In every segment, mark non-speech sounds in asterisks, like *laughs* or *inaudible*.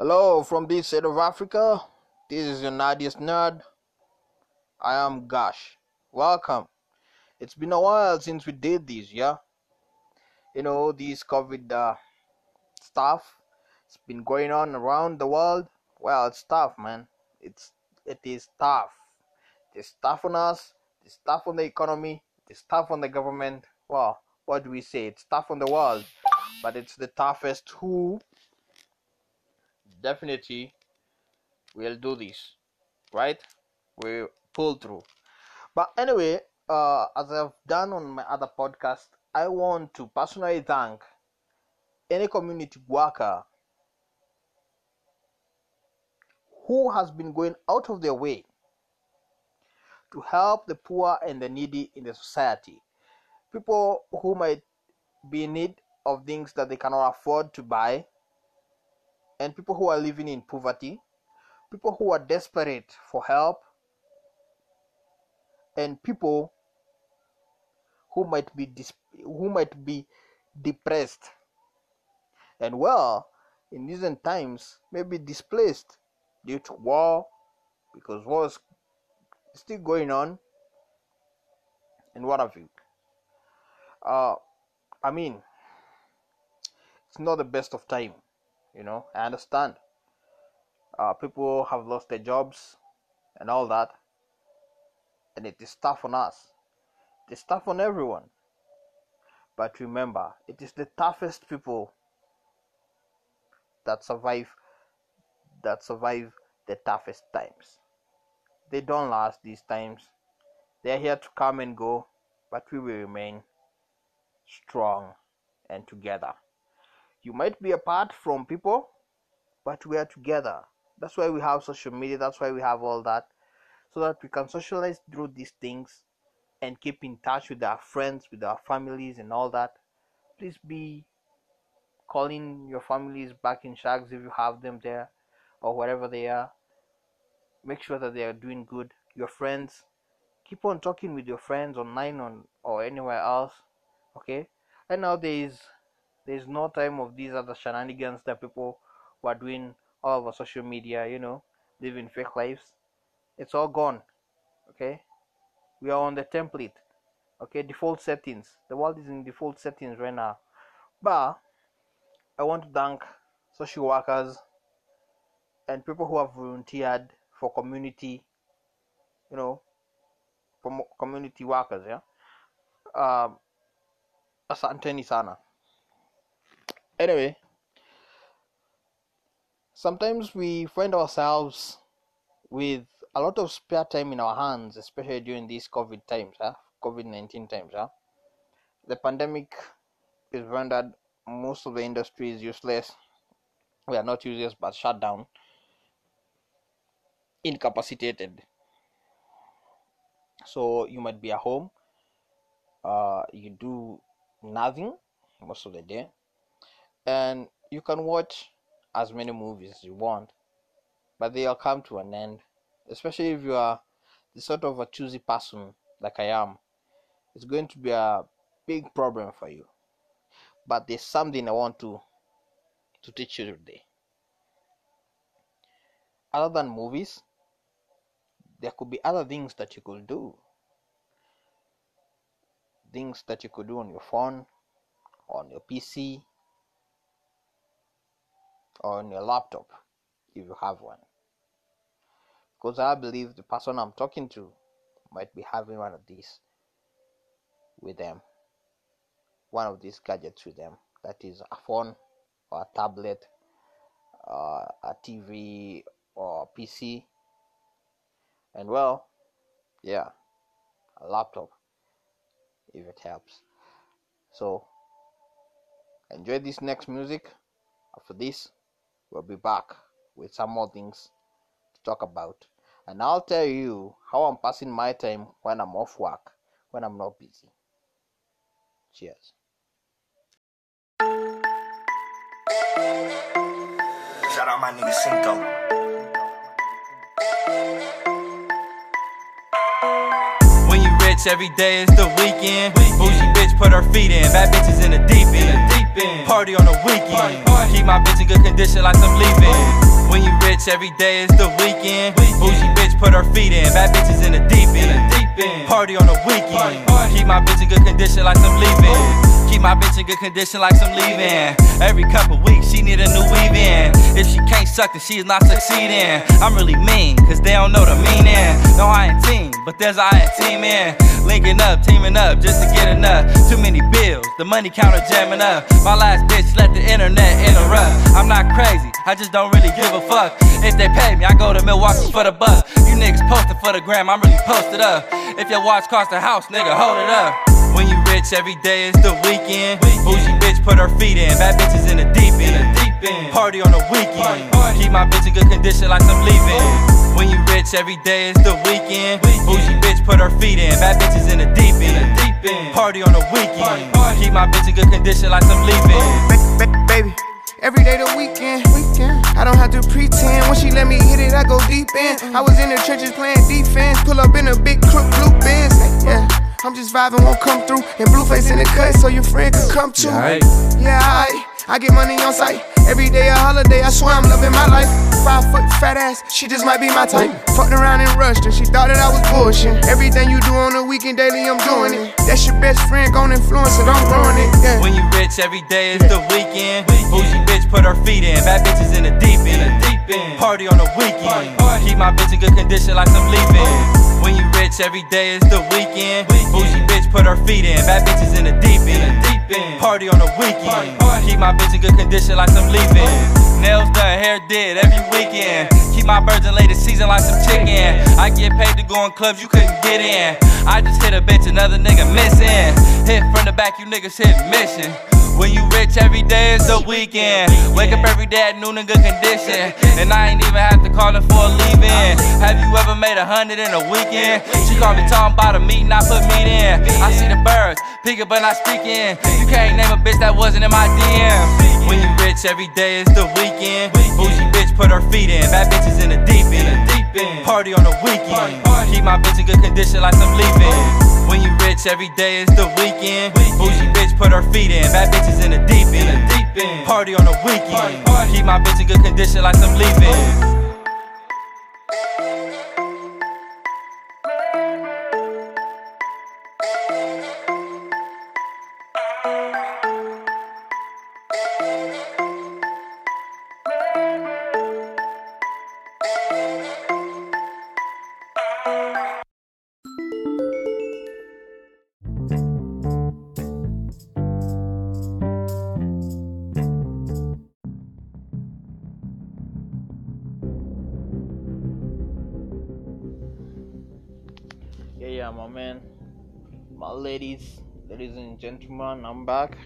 Hello from this side of Africa. This is your Nadia's Nerd. I am Gash. Welcome. It's been a while since we did this, yeah? You know, this COVID uh, stuff. It's been going on around the world. Well, it's tough, man. It's it is tough. It's tough on us. It's tough on the economy. It's tough on the government. Well, what do we say? It's tough on the world, but it's the toughest who definitely we'll do this right? We pull through. But anyway uh, as i've done on my other podcast i want to personally thank any community worker who has been going out of their way to help the poor and the needy in the society. People who might be in need of things that they cannot afford to buy and people who are living in poverty, people who are desperate for help, and people who might be who might be depressed. And well, in recent times, maybe displaced due to war, because war is still going on, and what have you. Uh, I mean, it's not the best of time you know i understand. Uh, people have lost their jobs and all that and it is tough on us. It is tough on everyone. But remember it is the toughest people that survive that survive the toughest times. They don't last these times. They're here to come and go but we will remain strong and together you might be apart from people but we are together. That's why we have social media that's why we have all that so that we can socialize through these things and keep in touch with our friends with our families and all that. Please be calling your families back in shacks if you have them there or wherever they are. Make sure that they are doing good. Your friends keep on talking with your friends online on or anywhere else okay? And nowadays there's no time of these other shenanigans that people who are doing all over social media you know living fake lives. It's all gone okay? We are on the template okay? Default settings. The world is in default settings right now. But i want to thank social workers and people who have volunteered for community you know community workers yeah? Um asanteni sana anyway sometimes we find ourselves with a lot of spare time in our hands especially during these covid times huh? covid-19 times huh? the pandemic is rendered most of the industries useless we are not useless but shut down incapacitated so you might be at home uh, you do nothing most of the day and you can watch as many movies you want but they'll come to an end especially if you are the sort of a choosy person like i am. It's going to be a big problem for you. But there's something i want to to teach you today. Other than movies there could be other things that you could do. Things that you could do on your phone on your pc on your laptop if you have one. Because I believe the person I'm talking to might be having one of these with them. One of these gadgets with them. That is a phone or a tablet, uh, a TV or a PC. And well, yeah, a laptop if it helps. So, enjoy this next music. After this, we'll be back with some more things to talk about. And I'll tell you how I'm passing my time when I'm off work, when I'm not busy. Cheers. Shout out my nigga Cinco. When you rich, every day is the weekend. Bougie bitch put her feet in, bad bitches in the deep end. Deep. Party on the weekend. Keep my bitch in good condition like I'm leaving. When you rich, every day is the weekend. Bougie bitch put her feet in. Bad bitches in the deep end. Party on the weekend. Keep my bitch in good condition like I'm leaving. Keep my bitch in good condition like some leaving. Every couple weeks, she need a new weave in. If she can't suck, then she's not succeeding. I'm really mean, cause they don't know the meaning. No, I ain't team, but there's I ain't team teaming. Linking up, teaming up, just to get enough. Too many bills, the money counter jamming up. My last bitch let the internet interrupt. I'm not crazy, I just don't really give a fuck. If they pay me, I go to Milwaukee for the buck. You niggas posting for the gram, I'm really posted up. If your watch cost a house, nigga, hold it up. When you rich, every day is the weekend. Bougie bitch put her feet in. Bad bitches in the deep end. Party on the weekend. Keep my bitch in good condition like I'm leaving. When you rich, every day is the weekend. Bougie bitch put her feet in. Bad bitches in the deep end. Party on the weekend. Keep my bitch in good condition like I'm leaving. Baby. Every day the weekend, weekend. I don't have to pretend. When she let me hit it, I go deep in. I was in the trenches playing defense. Pull up in a big crook blue Benz. Yeah. I'm just vibing, won't come through. And Blueface in the cut, so your friend can come too. Yeah, I, I get money on sight. Every day a holiday, I swear I'm loving my life. Five foot fat ass, she just might be my type. Fucked around and rushed her, she thought that I was bullshit. Everything you do on the weekend daily, I'm doing it. That's your best friend, gon' influence it, I'm ruin it. Yeah. When you rich, every day is the weekend. Bougie bitch put her feet in, bad bitches in the deep end. Party on the weekend. Keep my bitch in good condition like I'm leaving. Rich, every day is the weekend. Bougie bitch put her feet in, bad bitches in the deep end. Party on the weekend. Keep my bitch in good condition like I'm leaving. Nails done, hair did every weekend. Keep my birds in later season like some chicken. I get paid to go in clubs you couldn't get in. I just hit a bitch, another nigga missing. Hit from the back, you niggas hit mission. When you rich, every day is the weekend. Wake up every day at noon in good condition. And I ain't even have to call made a hundred in a weekend? She called me talking about a meeting, I put meat in. I see the birds, picking but not speaking. You can't name a bitch that wasn't in my DM. When you rich, every day is the weekend. Bougie bitch put her feet in. Bad bitches in the deep end. Party on the weekend. Keep my bitch in good condition like I'm leaving. When you rich, every day is the weekend. Bougie bitch put her feet in. Bad bitches in the deep end. Party on the weekend. Keep my bitch in good condition like I'm leaving. Yeah, my man, my ladies, ladies and gentlemen, I'm back.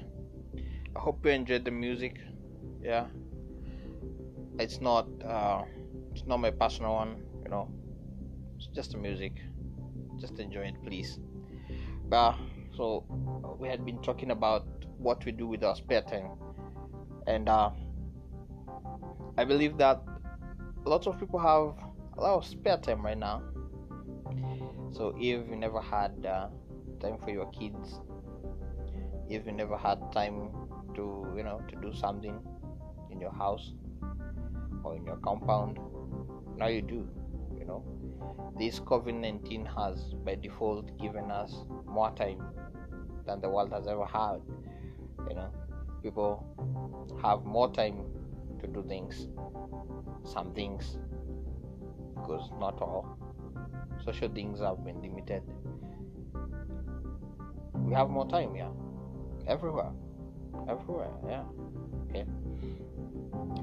I hope you enjoyed the music. Yeah, it's not, uh, it's not my personal one, you know. Just the music. Just enjoy it, please. But so we had been talking about what we do with our spare time, and uh, I believe that lots of people have a lot of spare time right now so if you never had uh, time for your kids if you never had time to you know to do something in your house or in your compound now you do you know this covid-19 has by default given us more time than the world has ever had. You know people have more time to do things. Some things because not all. Social things have been limited. We have more time yeah. Everywhere. Everywhere yeah. Okay.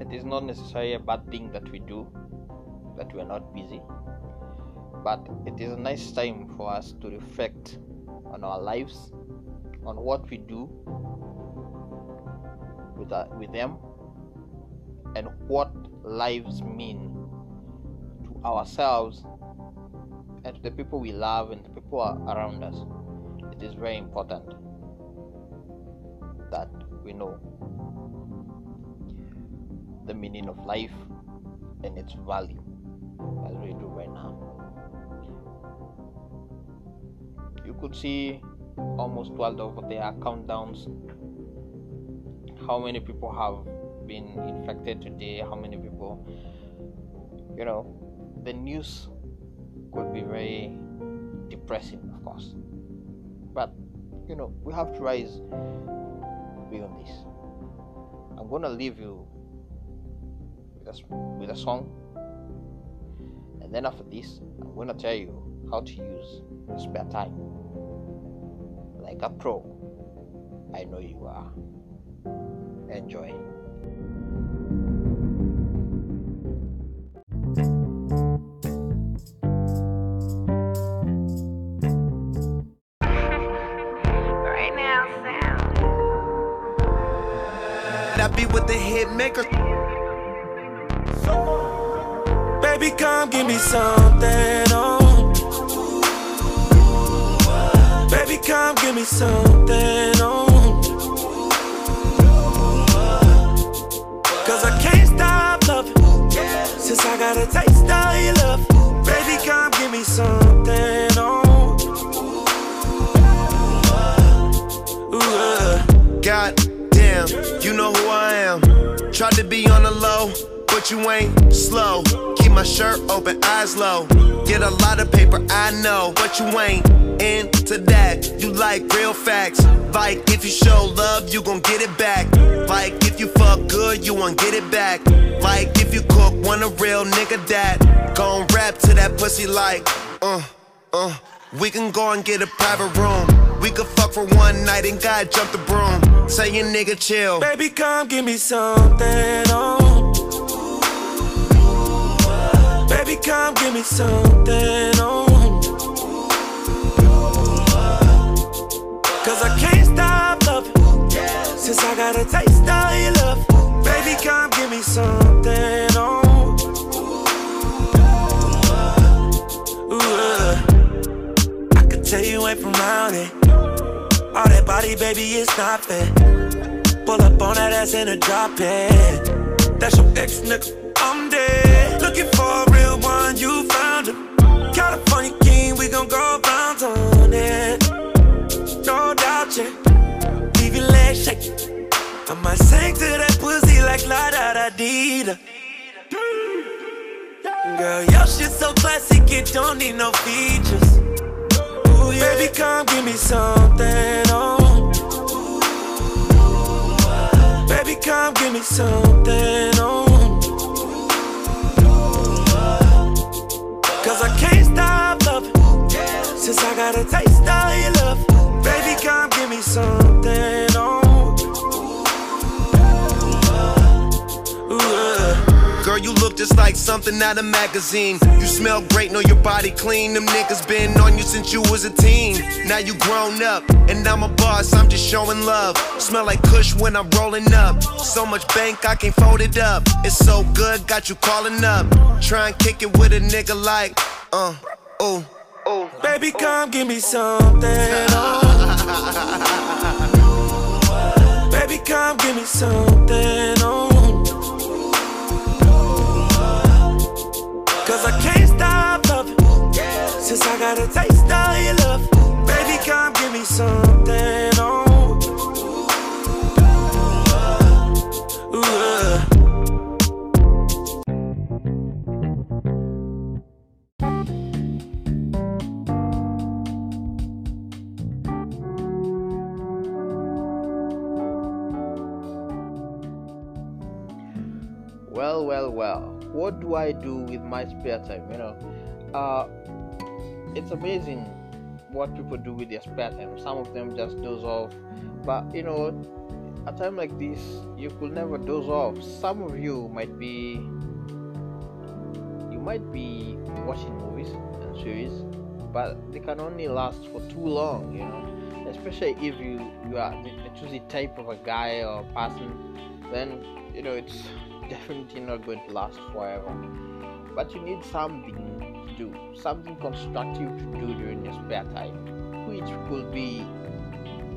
It is not necessarily a bad thing that we do that we are not busy but it is a nice time for us to reflect on our lives on what we do with, our, with them and what lives mean to ourselves and to the people we love and the people around us, it is very important that we know the meaning of life and its value as we do right now. You could see almost 12 of their countdowns how many people have been infected today, how many people, you know, the news could be very depressing, of course. But, you know, we have to rise beyond this. I'm to leave you with a, with a song. And then after this, I'm to tell you how to use spare time like a pro. I know you are. Enjoy. Right now, sound. I be with the hit maker. Baby, come give me something. Got a taste of your love. Baby, come give me something. Oh. Ooh, uh. God damn, you know who I am. Tried to be on the low, but you ain't slow. Keep my shirt open, eyes low. Get a lot of paper, I know, but you ain't into that. You like real facts. Like if you show love, you gon' get it back. Like if you fuck good, you won't get it back. Like if you cook, want a real nigga that gon' rap to that pussy like, uh, uh. We can go and get a private room. We could fuck for one night and God jump the broom. Say your nigga chill. Baby, come give me something. Me something. on Cause I can't stop loving. Since I got a taste of your love. Baby, come give me something. on uh. Tell you ain't from around it. All that body, baby, it's not. Pull up on that ass in a drop it. That's your ex nigga. California king, we gon' go bounce on it. No doubt, yeah. Leave your legs shaking. I might sing to that pussy like la da da dee da. Girl, your shit so classic, it don't need no features. Ooh, yeah. Baby, come give me something, oh. Baby, come give me something, oh. Since I got a taste of your love. Baby, come give me something, oh. Girl, you look just like something out of magazine. You smell great, know your body clean. Them niggas been on you since you was a teen. Now you grown up, and I'm a boss, I'm just showing love. Smell like Kush when I'm rolling up. So much bank, I can't fold it up. It's so good, got you calling up. Try and kick it with a nigga like, uh, oh. Baby, come give me something. oh. *laughs* Baby, come give me something. Oh. Cause I can't stop loving. Since I got a taste of your love. Do with my spare time? You know, uh, it's amazing what people do with their spare time. Some of them just doze off, but you know, a time like this, you could never doze off. Some of you might be, you might be watching movies and series, but they can only last for too long. You know, especially if you you are the, the choosy type of a guy or person, then you know it's *laughs* definitely not going to last forever. But you need something to do, something constructive to do during your spare time, which could be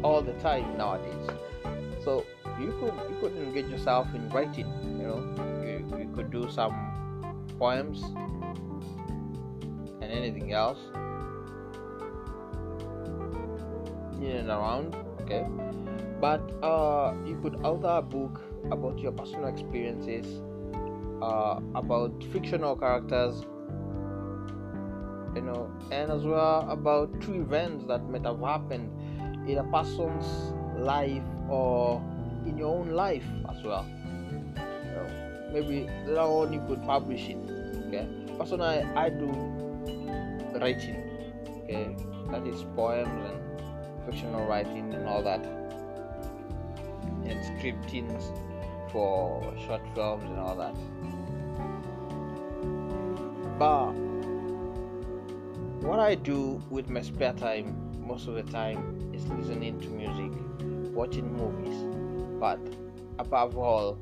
all the time nowadays. So you could you could engage yourself in writing. You know, you, you could do some poems and anything else in and around. Okay, but uh, you could author a book about your personal experiences uh, about fictional characters you know and as well about true events that might have happened in a person's life or in your own life as well. You know, maybe later on you could publish it okay? Personally i do writing okay? That is poems and fictional writing and all that. And scriptings for short films and all that but what I do with my spare time most of the time is listening to music, watching movies, but above all,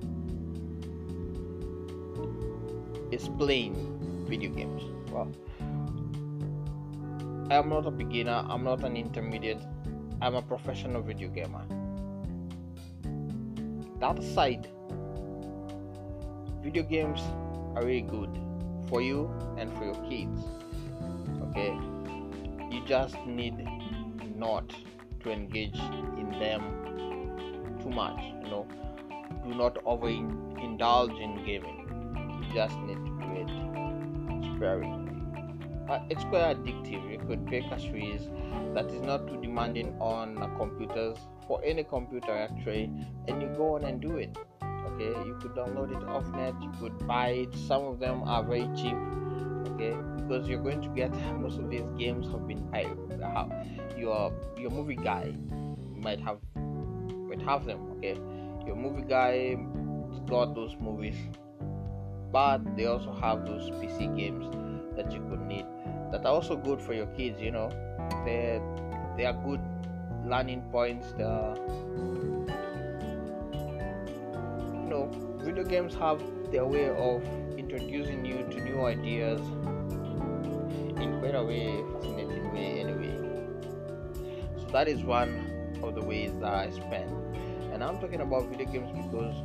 is playing video games. Well, I am not a beginner, I'm not an intermediate, I'm a professional video gamer. That aside, video games are really good for you and for your kids okay? You just need not to engage in them too much you know? Do not over indulge in gaming. You just need to do it sparingly. Uh, it's quite addictive. You could pick a series that is not too demanding on computers for any computer actually and you go on and do it okay? You could download it off net you could buy it. Some of them are very cheap okay? Because you're going to get *laughs* most of these games have been I, your your movie guy might have might have them okay? Your movie guy got those movies but they also have those pc games that you could need that are also good for your kids you know? They they are good learning points the you know video games have their way of introducing you to new ideas in quite a way fascinating way anyway. So that is one of the ways that i spend. And i'm talking about video games because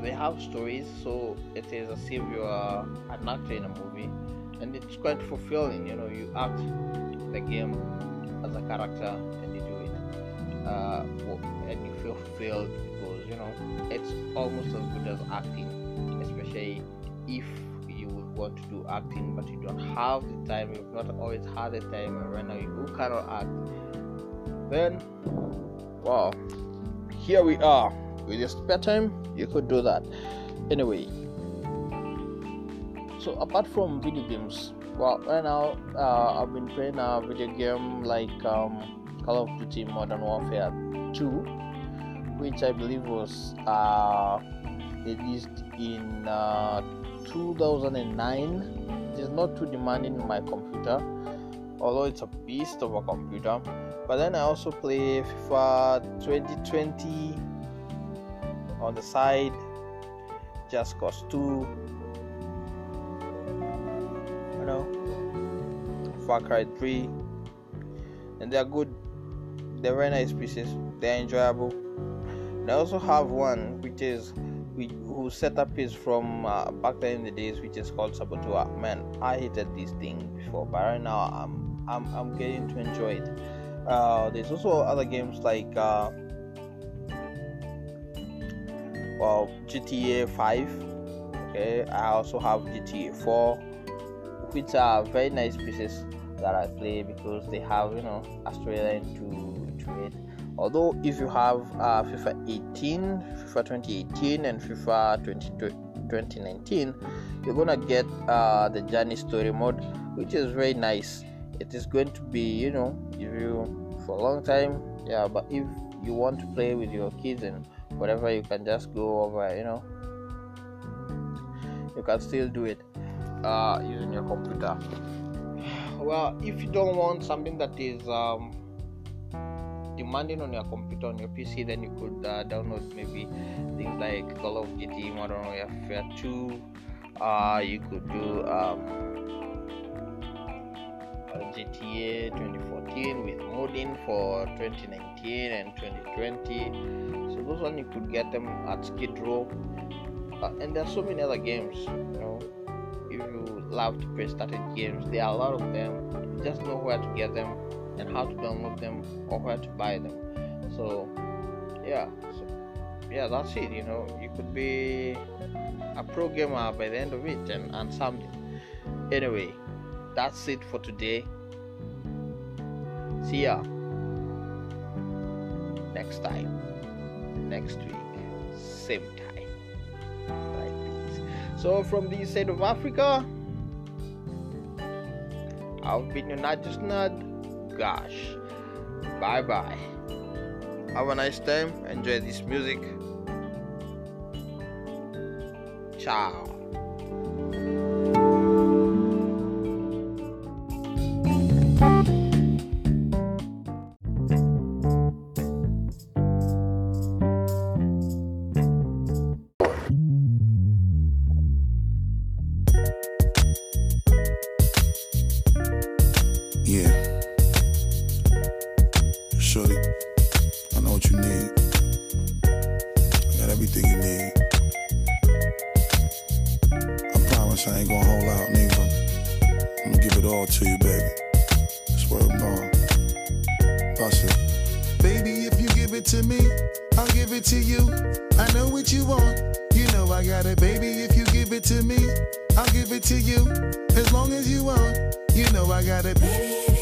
they have stories so it is as if you are an actor in a movie and it's quite fulfilling you know you act the game as a character and you do it uh, and you feel fulfilled you know it's almost as good as acting especially if you would want to do acting but you don't have the time you've not always had the time and right now you cannot act then wow. Here we are. With your spare time you could do that. Anyway. So apart from video games well right now uh, i've been playing a video game like um, call of duty modern warfare 2 which i believe was uh, released in uh, 2009 it is not too demanding in my computer although it's a beast of a computer. But then i also play fifa 2020 on the side just cause 2 you know far cry 3 and they're good. They're very nice pieces. They're enjoyable i also have one which is we, whose setup is from uh, back then in the days which is called Saboteur man i hated this thing before but right now i'm i'm, I'm getting to enjoy it. Uh, there's also other games like uh, well GTA 5 okay? I also have GTA 4 which are very nice pieces that I play because they have you know a storyline to to it although if you have uh, FIFA 18 FIFA 2018 and FIFA 20, 2019 you're gonna get uh, the journey story mode which is very nice. It is going to be you know if you for a long time yeah but if you want to play with your kids and whatever you can just go over you know. You can still do it uh, using your computer. Well if you don't want something that is um, demanding on your computer on your pc then you could uh, download maybe things like call of duty modern warfare 2 uh, you could do um, GTA 2014 with modding for 2019 and 2020. So those one you could get them at Skid Row. Uh, and there are so many other games. You know, if you love to play started games, there are a lot of them. You just know where to get them and how to download them or where to buy them. So yeah, so yeah, that's it. You know, you could be a pro gamer by the end of it and, and something. Anyway, that's it for today. See ya next time, next week, same time, like this. So, from the side of Africa, I've been your Nudge Nerd. Gosh, bye bye. Have a nice time. Enjoy this music. Ciao. Baby, if you give it to me, I'll give it to you. I know what you want. You know I got it, baby. If you give it to me, I'll give it to you. As long as you want, you know I got it. Baby,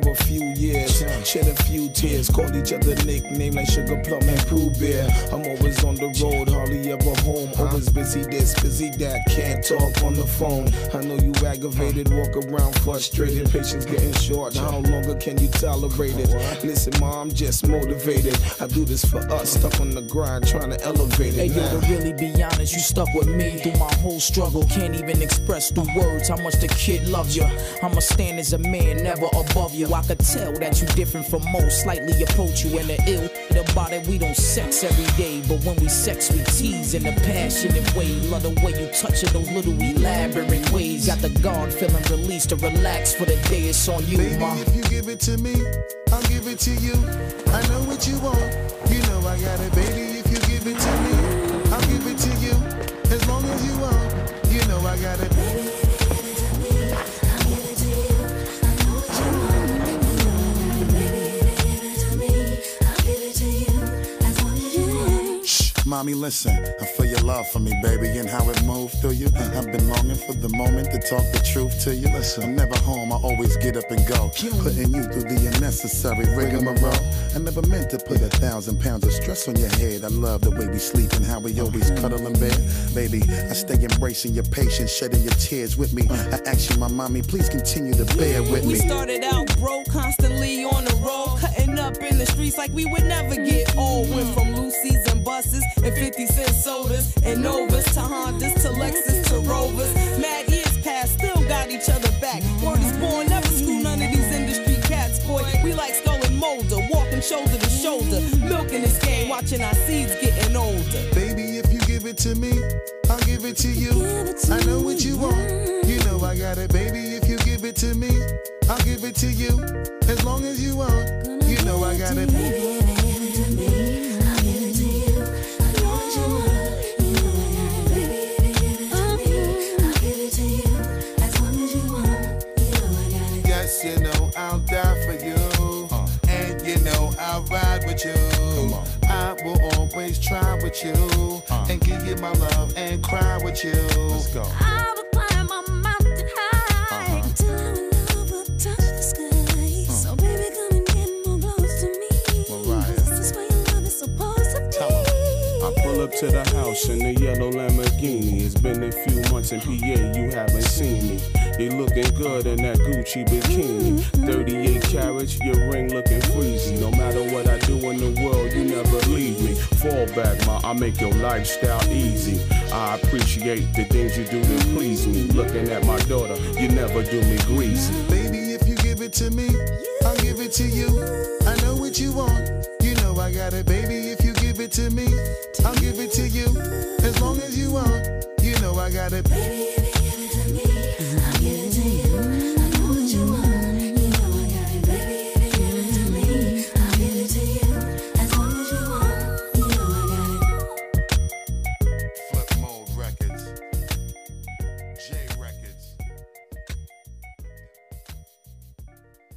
for a few years, shed a few tears, called each other nicknames like Sugar Plum and Pooh Bear. I'm always on the road, hardly ever home, always busy this, busy that, can't talk on the phone. I know you aggravated, walk around frustrated, patience getting short. How longer can you tolerate it? Listen, mom, I'm just motivated. I do this for us, stuck on the grind, trying to elevate Hey it. yo, now. to really be honest, you stuck with me through my whole struggle. Can't even express through words how much the kid loves you. I'ma stand as a man, never above you. I could tell that you different from most, slightly approach you. And the ill about it, we don't sex every day. But when we sex, we tease in a passionate way. Love the way you touch it, those little elaborate ways. Got the guard feeling released to relax for the day. It's on you, Baby, ma. if you give it to me, I'll give it to you. I know what you want. You know I got it, baby. If you give it to me, I'll give it to you. As long as you want, you know I got it. Mommy, listen. I feel your love for me, baby, and how it moved through you. I've been longing for the moment to talk the truth to you. Listen, I'm never home. I always get up and go, putting you through the unnecessary rigmarole. I never meant to put a thousand pounds of stress on your head. I love the way we sleep and how we always cuddle in bed, baby. I stay embracing your patience, shedding your tears with me. I ask you, my mommy, please continue to bear with me. We started out broke, constantly on the road, up in the streets like we would never get old. Went from Lucy's and buses and 50 cent sodas and Novas to Hondas to Lexus to Rovers. Mad years past, still got each other back. Word is born, never screw none of these industry cats, boy. We like Scully and Mulder, walking shoulder to shoulder, milking this game, watching our seeds getting older. Baby, if you give it to me, I'll give it to you. I know what you want. Give it to you. As long as you want, you know I got it. Baby, if you give it to me, I'll give it to you. I know what you want, you know I got it. Baby, give it to me, I'll give it to you. As long as you want, you know I got it. Yes, you know I'll die for you. And you know I'll ride with you. I will always try with you. uh, And give you my love and cry with you. Let's go. To the house in the yellow Lamborghini. It's been a few months in PA, you haven't seen me. You looking good in that Gucci bikini. Mm-hmm. 38 carats, your ring looking freezy. No matter what I do in the world, you never leave me. Fall back, ma, I make your lifestyle easy. I appreciate the things you do to please me. Looking at my daughter, you never do me greasy. Baby, if you give it to me, I'll give it to you. I know what you want. You know I got it, baby. If you give to me, I'll give it to you. As long as you want, you know I got it. Baby, if you give it to me,